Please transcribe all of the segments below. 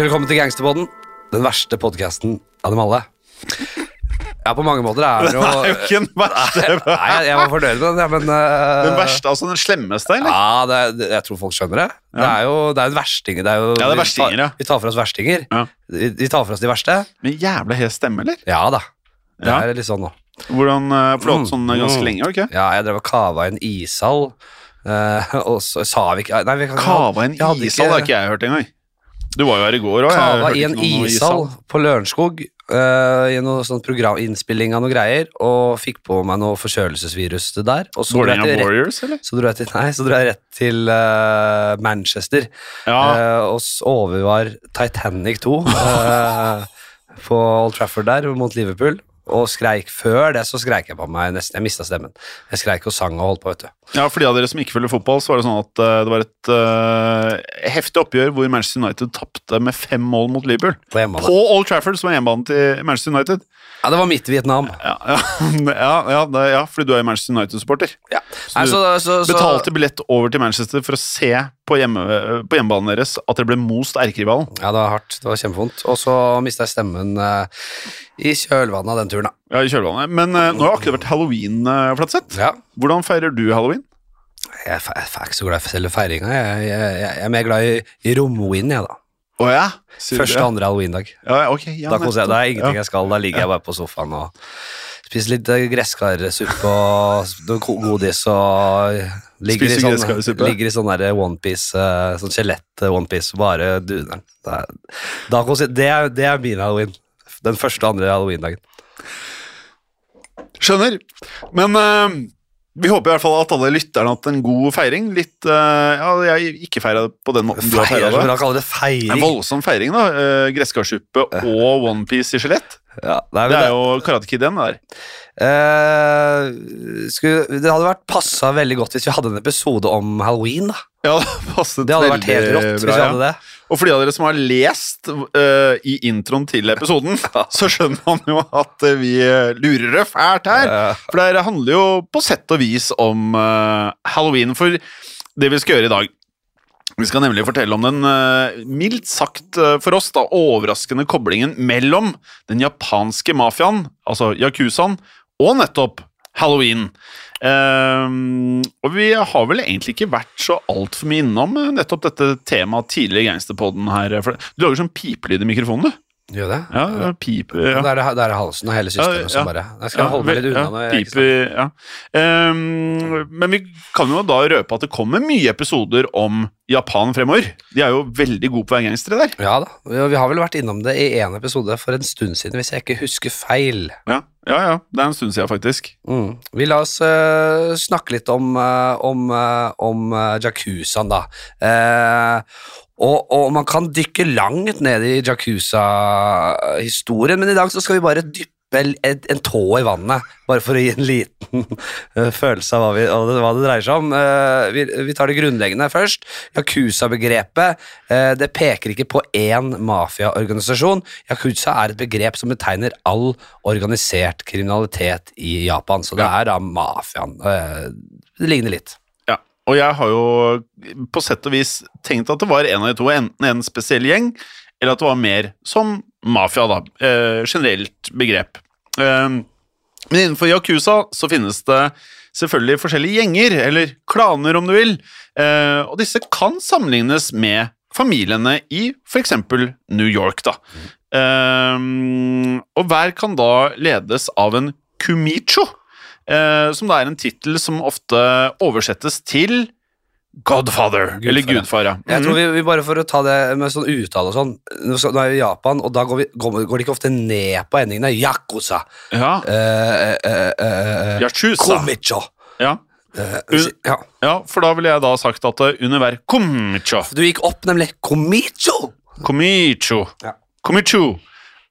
Hjertelig velkommen til Gangsterpodden, den verste podkasten av dem alle. Ja, på mange måter er det jo Det er jo ikke den verste. Nei, jeg, jeg var fornøyd med den, ja, men eh, Den verste, altså den slemmeste, eller? Ja, det, er- det, jeg tror folk skjønner det. Det er jo det er en versting. Det er jo, Ja, det er vi verstinger, tar- ja. Vi tar for oss verstinger. Ja. Vi, vi tar for oss de verste. Med jævla hes stemme, eller? Ja da. Det Ja. er litt sånn nå. Hvordan, eh, For du har hatt sånn eh, ganske Mm. lenge, har du ikke? Ja, jeg drev og kava en ishall, eh, og så sa vi ikke Nei, vi kan Kava i en jeg hadde ishall, det har ikke jeg hørt engang. Du var jo her i går òg. Kava i en ishall på Lørenskog Uh, i noe sånt program, innspilling av noe greier, og fikk på meg noe forkjølelsesvirus der. Og så dro jeg til, Warriors, eller? så dro jeg til, nei, så dro jeg rett til uh, Manchester Ja. Uh, og overvar Titanic 2 eh, på Old Trafford der mot Liverpool. Og skreik før det, så skreik jeg på meg nesten. Jeg mista stemmen. Jeg skreik og sang og holdt på, vet du. ja, For de av dere som ikke følger fotball, så var det sånn at uh, det var et uh, heftig oppgjør hvor Manchester United tapte med fem mål mot Liverpool. På hjemmebane. På Old Trafford, som er hjemmebanen til Manchester United. Ja, det var midt i Vietnam. Ja, ja, ja, ja, ja fordi du er Manchester United-supporter. Ja. Så du så, så, så, betalte billett over til Manchester for å se på, hjemme, på hjemmebanen deres at dere ble most erkerivalen. Ja, det var hardt. Det var kjempevondt. Og så mista jeg stemmen eh, i kjølvannet av den turen, da. Ja, i kjølvannet. Men eh, nå har akkurat vært halloween, uh, Flatseth. Ja. Hvordan feirer du halloween? Jeg er, jeg er ikke så glad i selve feiringa. Jeg, jeg, jeg, jeg er mer glad i, i romwin, jeg, da. Å ja? Første og andre halloweendag. Ja, ok. Ja, Da koser jeg. Det er ingenting jeg skal. Da ligger jeg bare på sofaen og spiser litt eh, gresskarsuppe og godis og ligger i Spiser sånn, gresskarsuppe? ligger i sånn der onepiece, uh, sånn skjelett-onepiece, bare duner. Det da. Det er, det er min halloween. Den første og andre halloweendagen. Skjønner. Men eh, vi håper i hvert fall at alle lytterne har hatt en god feiring. Litt eh, Ja, jeg ikke feira det på den måten du har feira det. bra kalle det En voldsom feiring, da. Uh, Gresskarsuppe og onepiece i skjelett. Ja, det, men Det er jo Karate Kid igjen, det der. Uh, skulle, det hadde vært passa veldig godt hvis vi hadde en episode om halloween. da Ja, det Det hadde vært helt rått rått hvis vi hadde det. Og for de av dere som har lest uh, i introen til episoden, så skjønner man jo at eh, vi eh, lurer det fælt her. For det handler jo på sett og vis om uh, halloween. For det vi skal gjøre i dag Vi skal nemlig fortelle om den mildt sagt for oss da, overraskende koblingen mellom den japanske mafiaen, altså yakuzaen, og nettopp halloween. Ehm, og vi har vel egentlig ikke vært så altfor mye innom eh, nettopp dette temaet tidligere i Gangsterpodden her. Du lager sånn pipelyd i mikrofonen, du. Gjør det? Ja, pip, ja. Det, er, det er halsen og hele systemet Ja, ja. som bare Jeg skal holde meg litt unna. ikke piper, ja. Um, men vi kan jo da røpe at det kommer mye episoder om Japan fremover. De er jo veldig gode på å være gangstere der. Ja da. Vi, har vel vært innom det i én episode for en stund siden, hvis jeg ikke husker feil. Ja, ja, ja. Det er en stund siden, faktisk. Mm. Vi la oss uh, snakke litt om, uh, om, uh, om Jakuzaen, da. Og, og man kan dykke langt ned i Jakuza-historien, men i dag så skal vi bare dyppe en, tå i vannet, bare for å gi en liten eh, følelse av hva, vi, av det, hva det dreier seg om. Eh, vi, vi tar det grunnleggende først. Yakuza-begrepet eh, det peker ikke på én mafiaorganisasjon. Yakuza er et begrep som betegner all organisert kriminalitet i Japan, så det er da mafiaen. Det ligner litt. Og jeg har jo på sett og vis tenkt at det var en av de to, enten en spesiell gjeng, eller at det var mer som mafia, da. Eh, generelt begrep. Eh, men innenfor Yakuza så finnes det selvfølgelig forskjellige gjenger, eller klaner om du vil, eh, og disse kan sammenlignes med familiene i eksempel New York, da. Eh, og hver kan da ledes av en kumicho, eh, som da er en tittel som ofte oversettes til Godfather, eller Gudfar, ja. Jeg tror Mhm. vi, vi bare For å ta det med sånn uttale og sånn Nå er vi i Japan, og da går, vi, går, går det ikke ofte ned på endingene. Yakuza. Ja. Eh, eh, eh, eh, Yakuza. Komicho. Ja. Uh, ja. ja, for da ville jeg da sagt at det under hver komicho, Du gikk opp, nemlig. Komicho! komicho, Ja. komicho,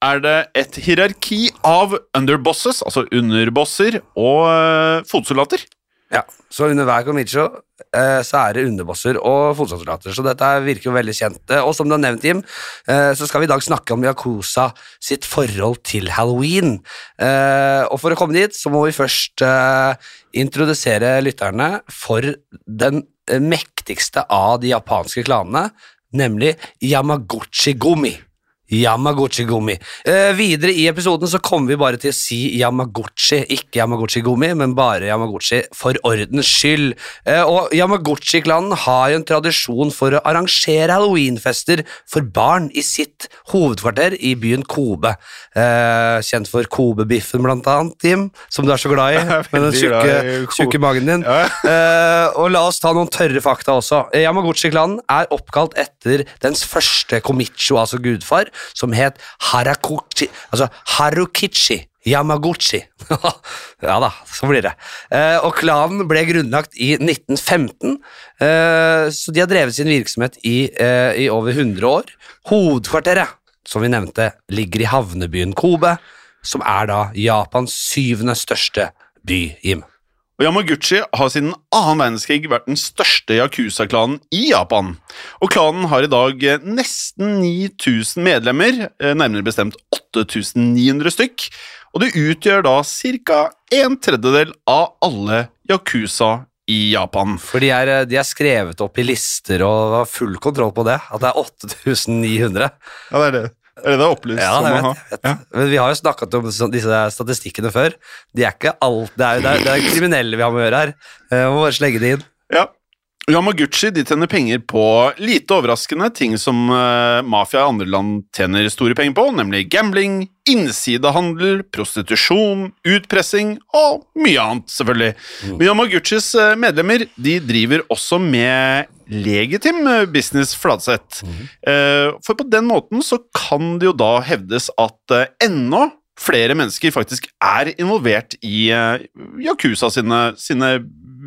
er det et hierarki av underbosses, altså underbosser, og eh, fotsoldater. Ja, Så under hver Comicho eh, så er det underbosser og fotsoldater. Så dette virker jo veldig kjent. Eh, Og som du har nevnt, Jim, eh, så skal vi i dag snakke om Yakuza sitt forhold til halloween. Eh, og for å komme dit, så må vi først eh, introdusere lytterne for den mektigste av de japanske klanene, nemlig Yamaguchi-gumi. Yamaguchi-gumi. Eh, videre i episoden så kommer vi bare til å si Yamaguchi, ikke Yamaguchi-gumi, men bare Yamaguchi for ordens skyld. Eh, og Yamaguchi-klanen har jo en tradisjon for å arrangere halloweenfester for barn i sitt hovedkvarter i byen Kobe. Eh, kjent for Kobe-biffen, blant annet, Jim, som du er så glad i, med den tjukke, tjukke magen din. Eh, og la oss ta noen tørre fakta også. Eh, Yamaguchi-klanen er oppkalt etter dens første komicho, altså gudfar, som het Harakuchi, altså Harukichi. Yamaguchi. ja da, så blir det. Eh, og klanen ble grunnlagt i 1915, eh, så de har drevet sin virksomhet i, eh, i over 100 år. Hovedkvarteret, som vi nevnte, ligger i havnebyen Kobe, som er da Japans syvende største by, Jim. Og Yamaguchi har siden annen verdenskrig vært den største Yakuza-klanen i Japan. Og klanen har i dag eh, nesten 9000 medlemmer, eh, nærmere bestemt 8900 stykk. Og det utgjør da ca. en tredjedel av alle Yakuza i Japan. For de er, de er skrevet opp i lister og har full kontroll på det. At det er 8900. Ja, det er det. Er det er opplyst Ja, som å ha. Ja. Men vi har jo snakket om disse statistikkene før. De er ikke alt, det er, det er, det er kriminelle vi har med å gjøre her. Vi må bare slenge det inn. Ja. Yamaguchi de tjener penger på lite overraskende ting som uh, mafia i andre land tjener store penger på, nemlig gambling, innsidehandel, prostitusjon, utpressing og mye annet, selvfølgelig. Men Yamaguchis eh, medlemmer de driver også med legitim eh, business flatsett. Uh, For på den måten så kan det jo da hevdes at uh, ennå flere mennesker faktisk er involvert i Yakuza sine, sine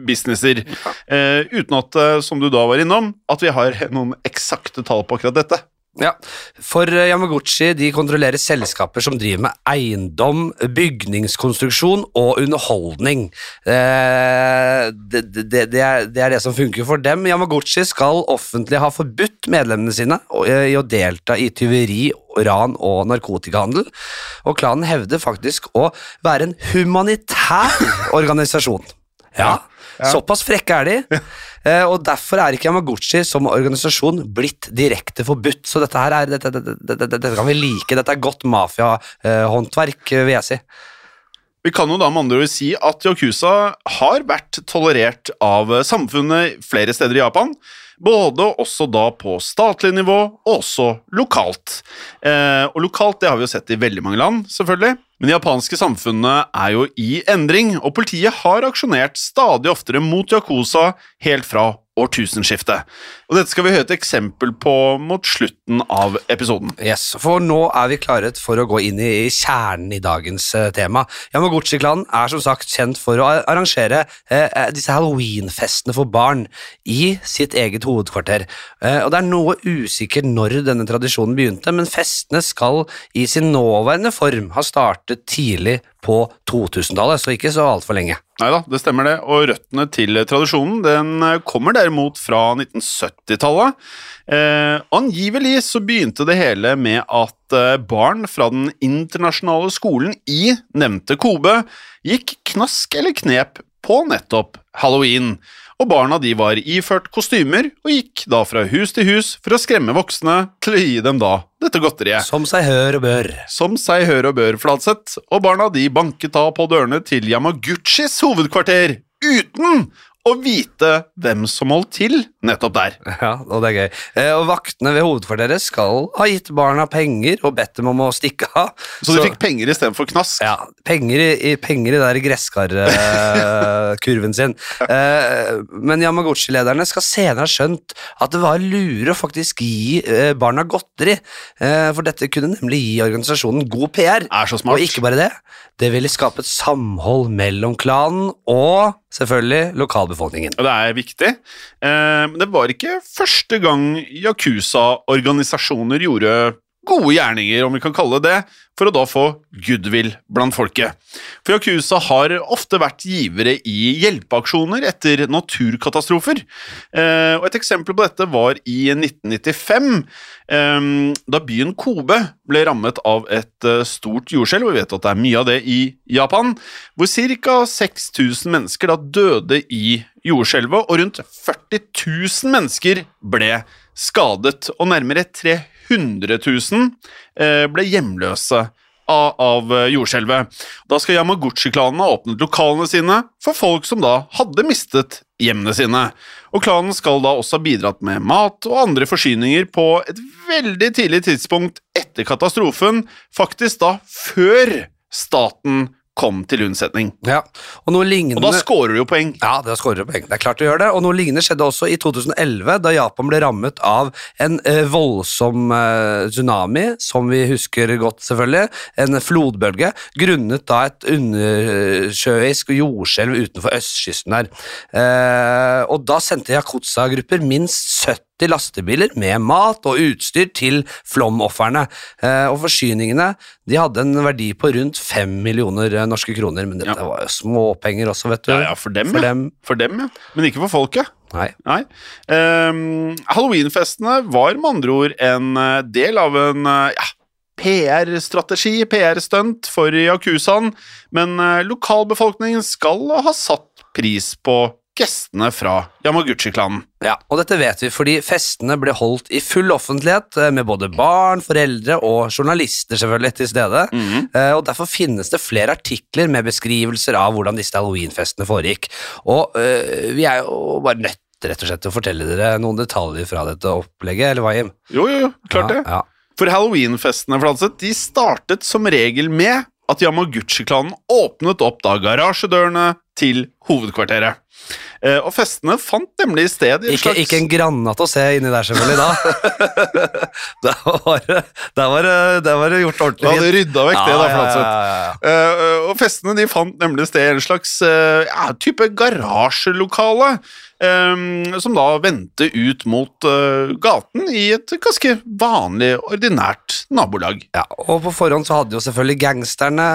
businesser. Uh, uten at, eh, som du da var innom, at vi har noen eksakte tall på akkurat dette. Ja, For eh, Yamaguchi de kontrollerer selskaper som driver med eiendom, bygningskonstruksjon og underholdning. Eh, det, det, det, er, det er det som funker for dem. Yamaguchi skal offentlig ha forbudt medlemmene sine i å delta i tyveri, ran og narkotikahandel. Og klanen hevder faktisk å være en humanitær organisasjon. Ja, såpass frekke er de. Eh, og Derfor er ikke Yamaguchi som organisasjon blitt direkte forbudt. Så dette her er, dette, dette, dette, dette kan vi like. Dette er godt mafiahåndverk, eh, vil jeg si. Vi kan jo da med andre ord si at Yakuza har vært tolerert av samfunnet flere steder i Japan. Både også da på statlig nivå, og også lokalt. Eh, og lokalt det har vi jo sett i veldig mange land, selvfølgelig. Men det japanske samfunnet er jo i endring, og politiet har aksjonert stadig oftere mot Yakuza helt fra årtusenskiftet. Og dette skal vi høre et eksempel på mot slutten av episoden. Yes, For nå er vi klaret for å gå inn i kjernen i dagens eh, tema. Yamaguchi-klanen er som sagt kjent for å arrangere eh, eh, disse halloweenfestene for barn i sitt eget hovedkvarter. Eh, og Det er noe usikkert når denne tradisjonen begynte, men festene skal i sin nåværende form ha startet tidlig på 2000-tallet, så ikke så altfor lenge. Nei da, det stemmer det. Og røttene til tradisjonen den kommer derimot fra 1970-tallet. Eh, angivelig så begynte det hele med at eh, barn fra den internasjonale skolen i nevnte Kobe gikk knask eller knep på nettopp halloween. Og barna de var iført kostymer og gikk da fra hus til hus for å skremme voksne til å gi dem da dette godteriet. Som seg hør og bør. Som seg hør og bør, Fladseth, og barna de banket da på dørene til Yamaguchis hovedkvarter, uten å vite hvem som holdt til nettopp der. Ja, og det er gøy. Eh, og Vaktene ved hovedkvarteret skal ha gitt barna penger og bedt dem om å stikke av. Så de fikk penger istedenfor knask. Ja, penger i, penger i der gresskarkurven sin. Eh, men Yamaguchi-lederne skal senere ha skjønt at det var lure å faktisk gi eh, barna godteri, for dette kunne nemlig gi organisasjonen god PR. Er så smart. Og ikke bare det, det ville skape et samhold mellom klanen og selvfølgelig lokalbefolkningen. Og det er viktig. Eh, Men det var ikke første gang Yakuza-organisasjoner gjorde gode gjerninger, om vi kan kalle det for å da få goodwill blant folket. For Yakuza har ofte vært givere i hjelpeaksjoner etter naturkatastrofer. Eh, og Et eksempel på dette var i 1995, eh, da byen Kobe ble rammet av et eh, stort jordskjelv, vi vet at det er mye av det i Japan, hvor ca. 6000 mennesker da døde i jordskjelvet, og rundt 40 000 mennesker ble skadet, og nærmere 300 100 000 eh, ble hjemløse av, av jordskjelvet. Da skal Yamaguchi-klanen ha åpnet lokalene sine for folk som da hadde mistet hjemmene sine. Og klanen skal da også ha bidratt med mat og andre forsyninger på et veldig tidlig tidspunkt etter katastrofen, faktisk da før staten kom til unnsetning. Ja, og noe lignende... Og da scorer du jo poeng. Ja, da scorer du poeng. Det er klart du gjør det. Og noe lignende skjedde også i 2011, da Japan ble rammet av en eh, voldsom eh, tsunami, som vi husker godt, selvfølgelig. En flodbølge, grunnet da et undersjøisk jordskjelv utenfor østkysten her. Eh, og da sendte Yakuza-grupper minst 70 lastebiler med mat og utstyr til flomofrene. Eh, og forsyningene de hadde en verdi på rundt fem millioner eh, norske kroner, men dette Ja. var jo småpenger også, vet du. Ja, ja, for dem, For ja. dem. For dem, ja. Men ikke for folket. Nei. Nei. Um, Halloweenfestene var med andre ord en eh, del av en ja, PR-strategi, PR-stunt for Yakuzaen, men lokalbefolkningen skal ha satt pris på gestene fra Yamaguchi-klanen. Ja, og dette vet vi fordi festene ble holdt i full offentlighet eh, med både barn, foreldre og journalister selvfølgelig til stede. Mm -hmm. og Derfor finnes det flere artikler med beskrivelser av hvordan disse halloweenfestene foregikk. Og øh, vi er jo bare nødt rett og slett til å fortelle dere noen detaljer fra dette opplegget, eller hva, Jim? Jo, jo, jo, klart det. Ja, ja. For halloweenfestene Fladseth, de startet som regel med at Yamaguchi-klanen åpnet opp da garasjedørene til hovedkvarteret. Eh, og festene fant nemlig sted i en Ikke, slags ikke en granat å se inni der, selvfølgelig, da. der, var det, var det, da var det gjort Da ordentlig hadde rydda vekk det, da, Fladseth. ja, ja, ja. Eh, og festene de fant nemlig sted i en slags eh, ja, type garasjelokale, eh, som da vendte ut mot eh, gaten i et ganske vanlig, ordinært nabolag. Ja, og på forhånd så hadde jo selvfølgelig gangsterne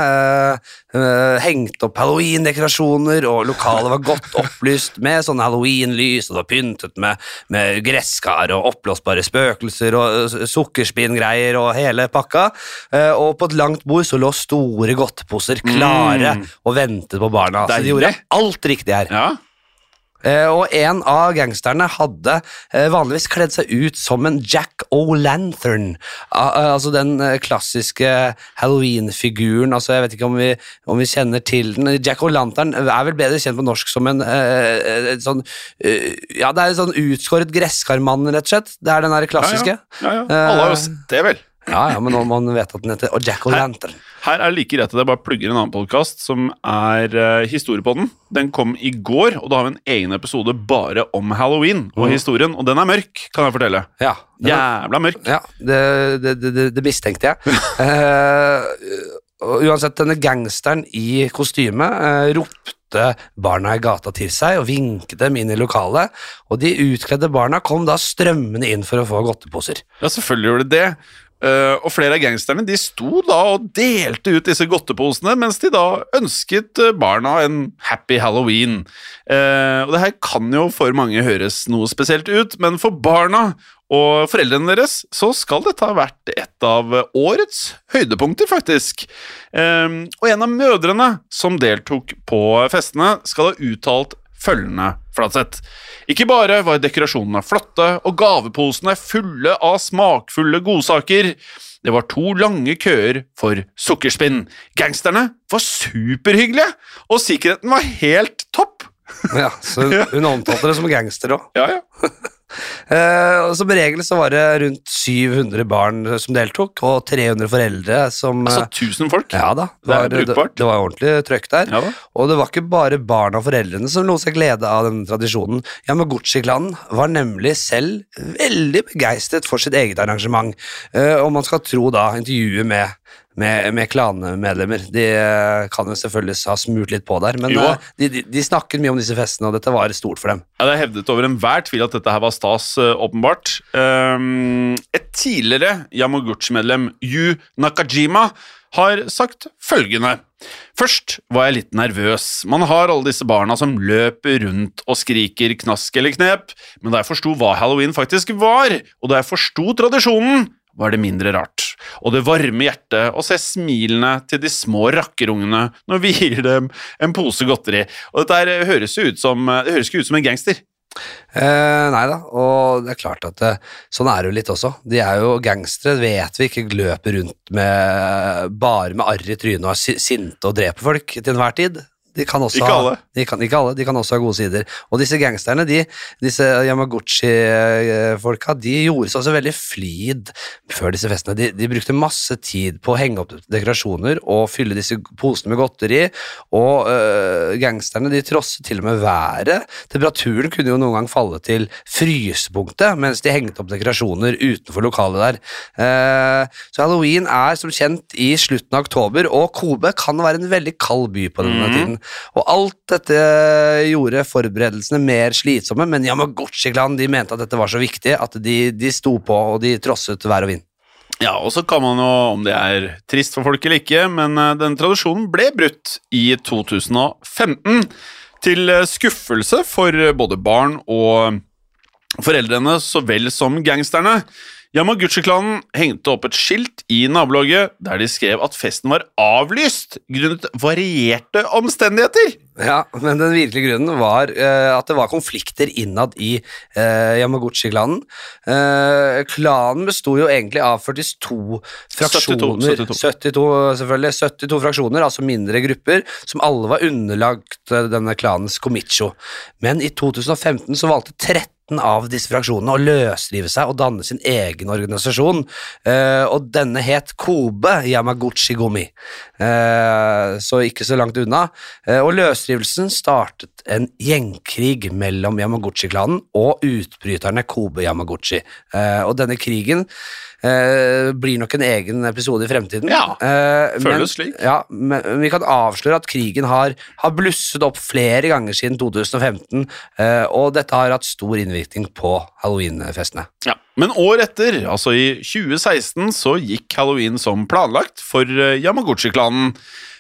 eh, hengt opp halloween-dekorasjoner, og lokalet var godt opplyst med sånn halloween-lys, og det var pyntet med, med gresskar og oppblåsbare spøkelser og eh, sukkerspinngreier og hele pakka. Eh, og på et langt bord så lå store godteposer klare og ventet på barna. Så de gjorde alt riktig her. Ja, og en av gangsterne hadde eh, vanligvis kledd seg ut som en Jack O'Lanthorn. Eh, altså den eh, klassiske Halloween-figuren. Altså, jeg vet ikke om vi, om vi kjenner til den. Jack O'Lanthorn er vel bedre kjent på norsk som en eh, sånn eh, Ja, det er en sånn utskåret gresskarmann, rett og slett. Det er den der klassiske. ja, ja. Alle har jo sett det, vel. Ja, ja, men må man vet at den heter Jack O'Lantern. Her er det like rett at jeg bare plugger en annen podkast som er uh, Historiepodden. Den kom i går, og da har vi en egen episode bare om halloween og historien. Og den er mørk, kan jeg fortelle. Ja, den er- Jævla mørk. Ja, det, det, det, det, det mistenkte jeg. Eh, og uansett, denne gangsteren i kostyme eh, ropte barna i gata til seg og vinket dem inn i lokalet, og de utkledde barna kom da strømmende inn for å få godteposer. Ja, selvfølgelig gjorde det det. Eh, og flere av gangsterne de sto da og delte ut disse godteposene, mens de da ønsket eh, barna en happy halloween. Uh, og det her kan jo for mange høres noe spesielt ut, men for barna og foreldrene deres så skal dette ha vært et av årets høydepunkter, faktisk. Eh, og en av mødrene som deltok på festene, skal ha uttalt følgende, Flatseth. Ikke bare var dekorasjonene flotte og gaveposene fulle av smakfulle godsaker. Det var to lange køer for sukkerspinn. Gangsterne var superhyggelige, og sikkerheten var helt topp. Ja, så hun omtalte det som gangster òg. Ja, ja. Eh, og som regel så var det rundt 700 barn som deltok, og 300 foreldre som Altså eh, 1000 folk. ja da, det er var, det, brukbart. det var ordentlig trøkk der. Ja. Og det var ikke bare barna og foreldrene som lot seg glede av denne tradisjonen. Yamaguchi-klanen var nemlig selv veldig begeistret for sitt eget arrangement. uh, og man skal tro da intervjuet med, med, med klanmedlemmer. De eh, kan jo selvfølgelig ha smurt litt på der, men eh, de, de, de snakket mye om disse festene, og dette var stort for dem. Ja, det er hevdet over enhver tvil at dette her var stas, eh, åpenbart. Et tidligere Yamaguchi-medlem, Yu Nakajima, har sagt følgende. Først var jeg litt nervøs. Man har alle disse barna som løper rundt og skriker knask eller knep, men da jeg forsto hva halloween faktisk var, og da jeg forsto tradisjonen, var det mindre rart. Og det varme hjertet å se smilene til de små rakkerungene når vi gir dem en pose godteri. Og dette her høres jo ut som, det høres ikke ut som en gangster. Eh, nei da, og det er klart at det, sånn er det jo litt også. De er jo gangstere, vet vi, ikke løper rundt med, bare med arr i trynet og er si- sinte og dreper folk til enhver tid. De kan også Ikke ha, alle. De kan, ikke alle, de kan også ha gode sider. Og disse gangsterne, de, disse Yamaguchi-folka, de gjorde seg også veldig flid før disse festene. De, de brukte masse tid på å henge opp dekorasjoner og fylle disse posene med godteri, og øh, gangsterne de trosset til og med været. Temperaturen kunne jo noen gang falle til frysepunktet mens de hengte opp dekorasjoner utenfor lokalet der. Uh, så halloween er som kjent i slutten av oktober, og Kobe kan være en veldig kald by på denne tiden. Og alt dette gjorde forberedelsene mer slitsomme, men Yamaguchi-klanen de mente at dette var så viktig at de, de sto på og de trosset vær og vind. Ja, og så kan man jo, om det er trist for folk eller ikke, men eh, den tradisjonen ble brutt i 2015. Til eh, skuffelse for både barn og foreldrene så vel som gangsterne. Yamaguchi-klanen hengte opp et skilt i nabolaget der de skrev at festen var avlyst grunnet varierte omstendigheter. Ja, men den virkelige grunnen var uh, at det var konflikter innad i uh, Yamaguchi-klanen. Uh, klanen besto jo egentlig av 42 fraksjoner. 72, 72, selvfølgelig. 72 fraksjoner, altså mindre grupper, som alle var underlagt denne klanens komicho. Men i 2015 så valgte 13 av disse fraksjonene å løsrive seg og danne sin egen organisasjon, eh, og denne het Kobe Yamaguchi Gomi, eh, så ikke så langt unna. Eh, og løsrivelsen startet en gjengkrig mellom Yamaguchi-klanen og utbryterne Kobe Yamaguchi. Eh, og denne krigen eh, blir nok en egen episode i fremtiden. Ja, Eh, føles slik. Ja, men vi kan avsløre at krigen har, har blusset opp flere ganger siden 2015, eh, og dette har hatt stor innvirkning på halloweenfestene. Ja. Men år etter, altså i 2016, så gikk halloween som planlagt for eh, Yamaguchi-klanen.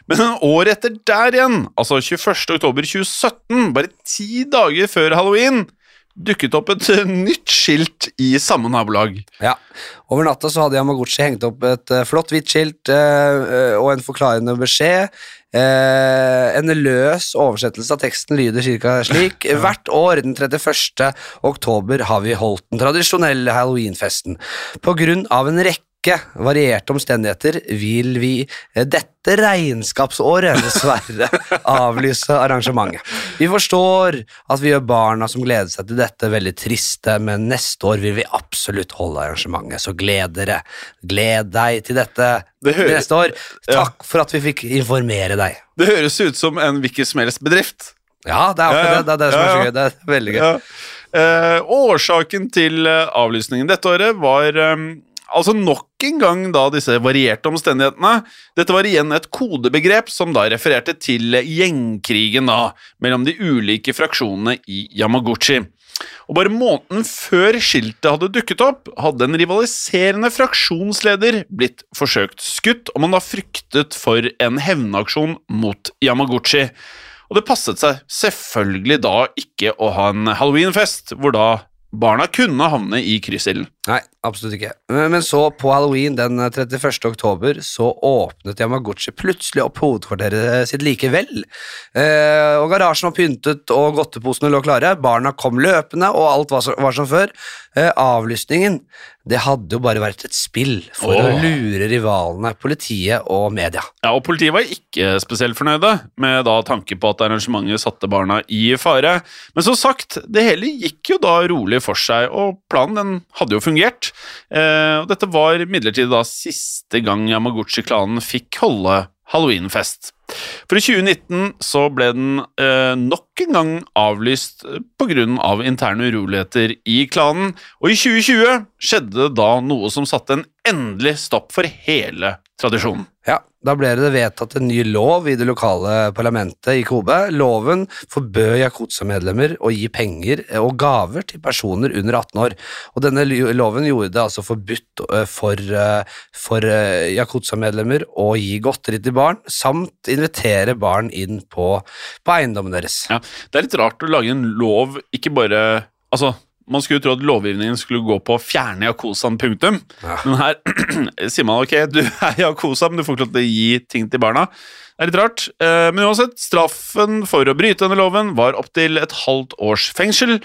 Men en år etter der igjen, altså 21. oktober 2017, bare ti dager før halloween, dukket opp et eh, nytt skilt i samme nabolag. Ja, Over natta så hadde Yamaguchi hengt opp et eh, flott hvitt skilt eh, og en forklarende beskjed. Eh, en løs oversettelse av teksten lyder cirka slik. Hvert år den 31. oktober har vi holdt den tradisjonelle halloweenfesten. På grunn av en rekke varierte omstendigheter vil vi eh, dette regnskapsåret dessverre avlyse arrangementet. Vi forstår at vi gjør barna som gleder seg til dette veldig triste, men neste år vil vi absolutt holde arrangementet, så gled dere. Gled deg til dette Det hører- neste år. Takk for at vi fikk informere deg. Det høres ut som en hvilken som helst bedrift. Ja, det er Ja, ja. det. Det er det som er så gøy. Det er veldig gøy. Ja. Eh, årsaken til eh, avlysningen dette året var eh, altså nok en gang da disse varierte omstendighetene. Dette var igjen et kodebegrep som da refererte til gjengkrigen da, mellom de ulike fraksjonene i Yamaguchi. Og bare måneden før skiltet hadde dukket opp, hadde en rivaliserende fraksjonsleder blitt forsøkt skutt, og man da fryktet for en hevnaksjon mot Yamaguchi. Og det passet seg selvfølgelig da ikke å ha en halloweenfest, hvor da barna kunne havne i kryssilden. Nei, absolutt ikke. Men, så, på halloween den 31. oktober, så åpnet Yamaguchi plutselig opp hovedkvarteret sitt likevel. Eh, og garasjen var pyntet, og godteposene lå klare. Barna kom løpende, og alt var, så, var som før. Eh, avlysningen, det hadde jo bare vært et spill for å lure rivalene, politiet og media. Ja, og Politiet var ikke spesielt fornøyde med da tanke på at arrangementet satte barna i fare. Men som sagt, det hele gikk jo da rolig for seg, og planen den hadde jo fungert. Eh, og dette var midlertidig da siste gang Yamaguchi-klanen fikk holde halloweenfest. For i 2019 så ble den eh, nok en gang avlyst pga. Av interne uroligheter i klanen, og i 2020 skjedde det da noe som satte en endelig stopp for hele tradisjonen. Ja, da ble det vedtatt en ny lov i det lokale parlamentet i Kobe. Loven forbød Yakuza-medlemmer å gi penger og gaver til personer under 18 år. Og denne loven gjorde det altså forbudt eh, for, eh, for eh, Yakuza-medlemmer å gi godteri til barn, samt invitere barn inn på, på eiendommen deres. Ja, Det er litt rart å lage en lov, ikke bare Altså, man skulle tro at lovgivningen skulle gå på å fjerne Yakuzaen, punktum. Ja. Men her sier man ok, du er Yakuza, men du får ikke lov til å gi ting til barna. Det er litt rart. Eh, Men uansett, straffen for å bryte denne loven var opptil et halvt års fengsel,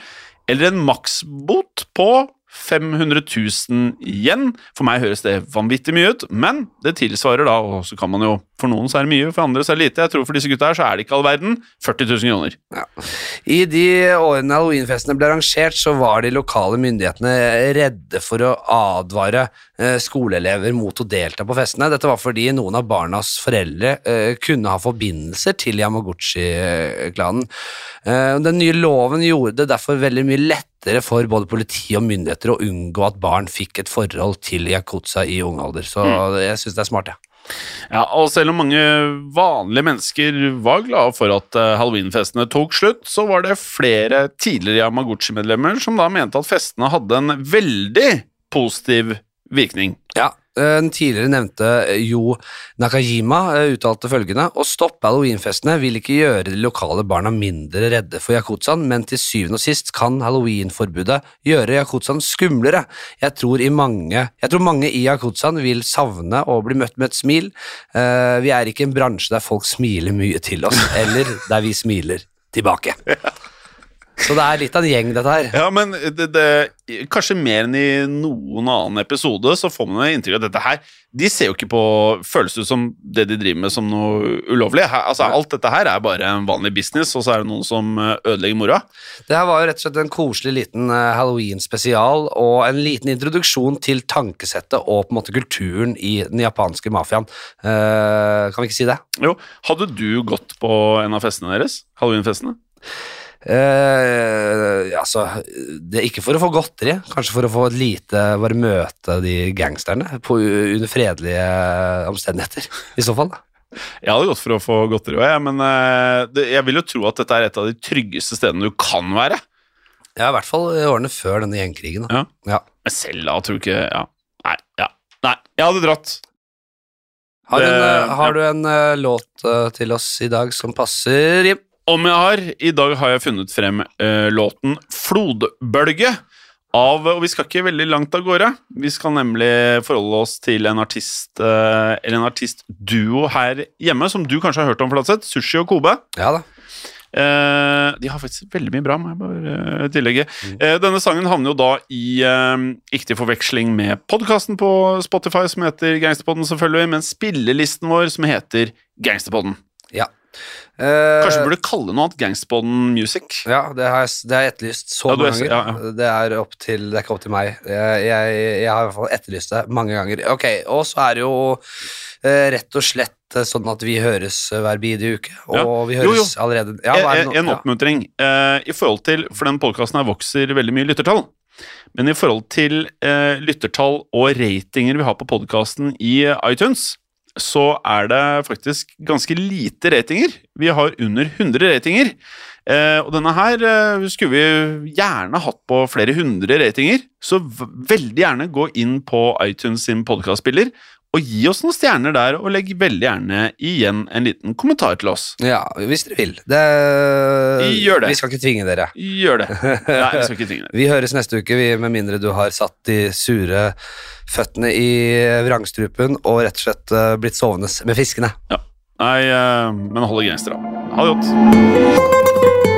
eller en maksbot på 500 000 igjen. For meg høres det vanvittig mye ut, men det tilsvarer da, og så kan man jo For noen så er det mye, for andre så er det lite. Jeg tror for disse gutta her så er det ikke all verden. 40 000 kroner. I de årene halloweenfestene ble arrangert, så var de lokale myndighetene redde for å advare eh, skoleelever mot å delta på festene. Dette var fordi noen av barnas foreldre eh, kunne ha forbindelser til Yamaguchi-klanen. Eh, den nye loven gjorde det derfor veldig mye lettere for både politi og myndigheter å unngå at barn fikk et forhold til Yakuza i ung alder. Så jeg syns det er smart, jeg. Ja. Ja, og selv om mange vanlige mennesker var glade for at eh, halloweenfestene tok slutt, så var det flere tidligere Yamaguchi-medlemmer som da mente at festene hadde en veldig positiv virkning. Ja, eh, den tidligere nevnte Jo Nakajima eh, uttalte følgende Å stoppe halloweenfestene vil ikke gjøre de lokale barna mindre redde for Yakuzaen, men til syvende og sist kan halloweenforbudet gjøre Yakuzaen skumlere. Jeg tror, i mange, jeg tror mange i Yakuzaen vil savne å bli møtt med et smil. Eh, Vi er ikke en bransje der folk smiler mye til oss, eller der vi smiler tilbake. Så det er litt av en gjeng, dette her. Ja, men det, det, kanskje mer enn i noen annen episode så får man inntrykk av dette her De ser jo ikke på Føles ut som det de driver med som noe ulovlig? Her, altså, alt dette her er bare en vanlig business, og så er det noen som eh, ødelegger moroa. Det her var jo rett og slett en koselig liten eh, Halloween-spesial og en liten introduksjon til tankesettet og på en måte kulturen i den japanske mafiaen. Eh, kan vi ikke si det? Jo, hadde du gått på en av festene deres? Halloweenfestene? Eh, altså, det er ikke for å få godteri, kanskje for å få et lite Bare møte de gangsterne på, under fredelige omstendigheter, i så fall. da. Jeg hadde gått for å få godteri òg, jeg, men eh, det, jeg vil jo tro at dette er et av de tryggeste stedene du kan være. Ja, i hvert fall i årene før denne gjengkrigen. Ja. Ja. Men selv da tror du ikke Ja. Nei, ja. Nei, jeg hadde dratt. Har, du en, Det- har du en eh, låt eh, til oss i dag som passer, Jim? Om jeg har I dag har jeg funnet frem eh, låten 'Flodbølge' av Og vi skal ikke veldig langt av gårde. Vi skal nemlig forholde oss til en artist eh, Eller en artistduo her hjemme som du kanskje har hørt om, Flatseth. Sushi og Kobe. Ja da. Eh, de har faktisk veldig mye bra, må jeg bare eh, tillegge. Eh, denne sangen havner jo da i eh, Ikke til forveksling med podkasten på Spotify som heter Gangsterpodden, selvfølgelig, men spillelisten vår som heter Gangsterpodden. Ja. Eh, Kanskje burde burde kalle noe annet gangsterbond Music? Ja, det har jeg, etterlyst så Ja, mange er- ganger. ja, Det, er til, det er ikke opp til meg. Jeg, jeg, jeg har i hvert fall etterlyst det mange ganger. Ok, Og så er det jo eh, rett og slett eh, sånn at vi høres eh, hver bidige uke. Og Ja. vi Jo, høres allerede ja, hva er det en, oppmuntring. eh, I forhold til, For den podkasten her vokser veldig mye lyttertall. Men i forhold til eh, lyttertall og ratinger vi har på podkasten i eh, iTunes, så er det faktisk ganske lite ratinger. Vi har under 100 ratinger. Eh, og denne her eh, skulle vi gjerne hatt på flere hundre ratinger. Så veldig gjerne gå inn på iTunes sin podkastspiller og gi oss noen stjerner der, og legg veldig gjerne igjen en liten kommentar til oss. Ja, hvis dere vil. Det, Gjør det. Vi skal ikke tvinge dere. Gjør det. Nei, vi skal ikke tvinge dere. Vi høres neste uke, vi, med mindre du har satt de sure føttene i vrangstrupen og rett og slett eh, blitt sovende med fiskene. Ja. Nei, eh, men hold grenser, da. Ha det godt.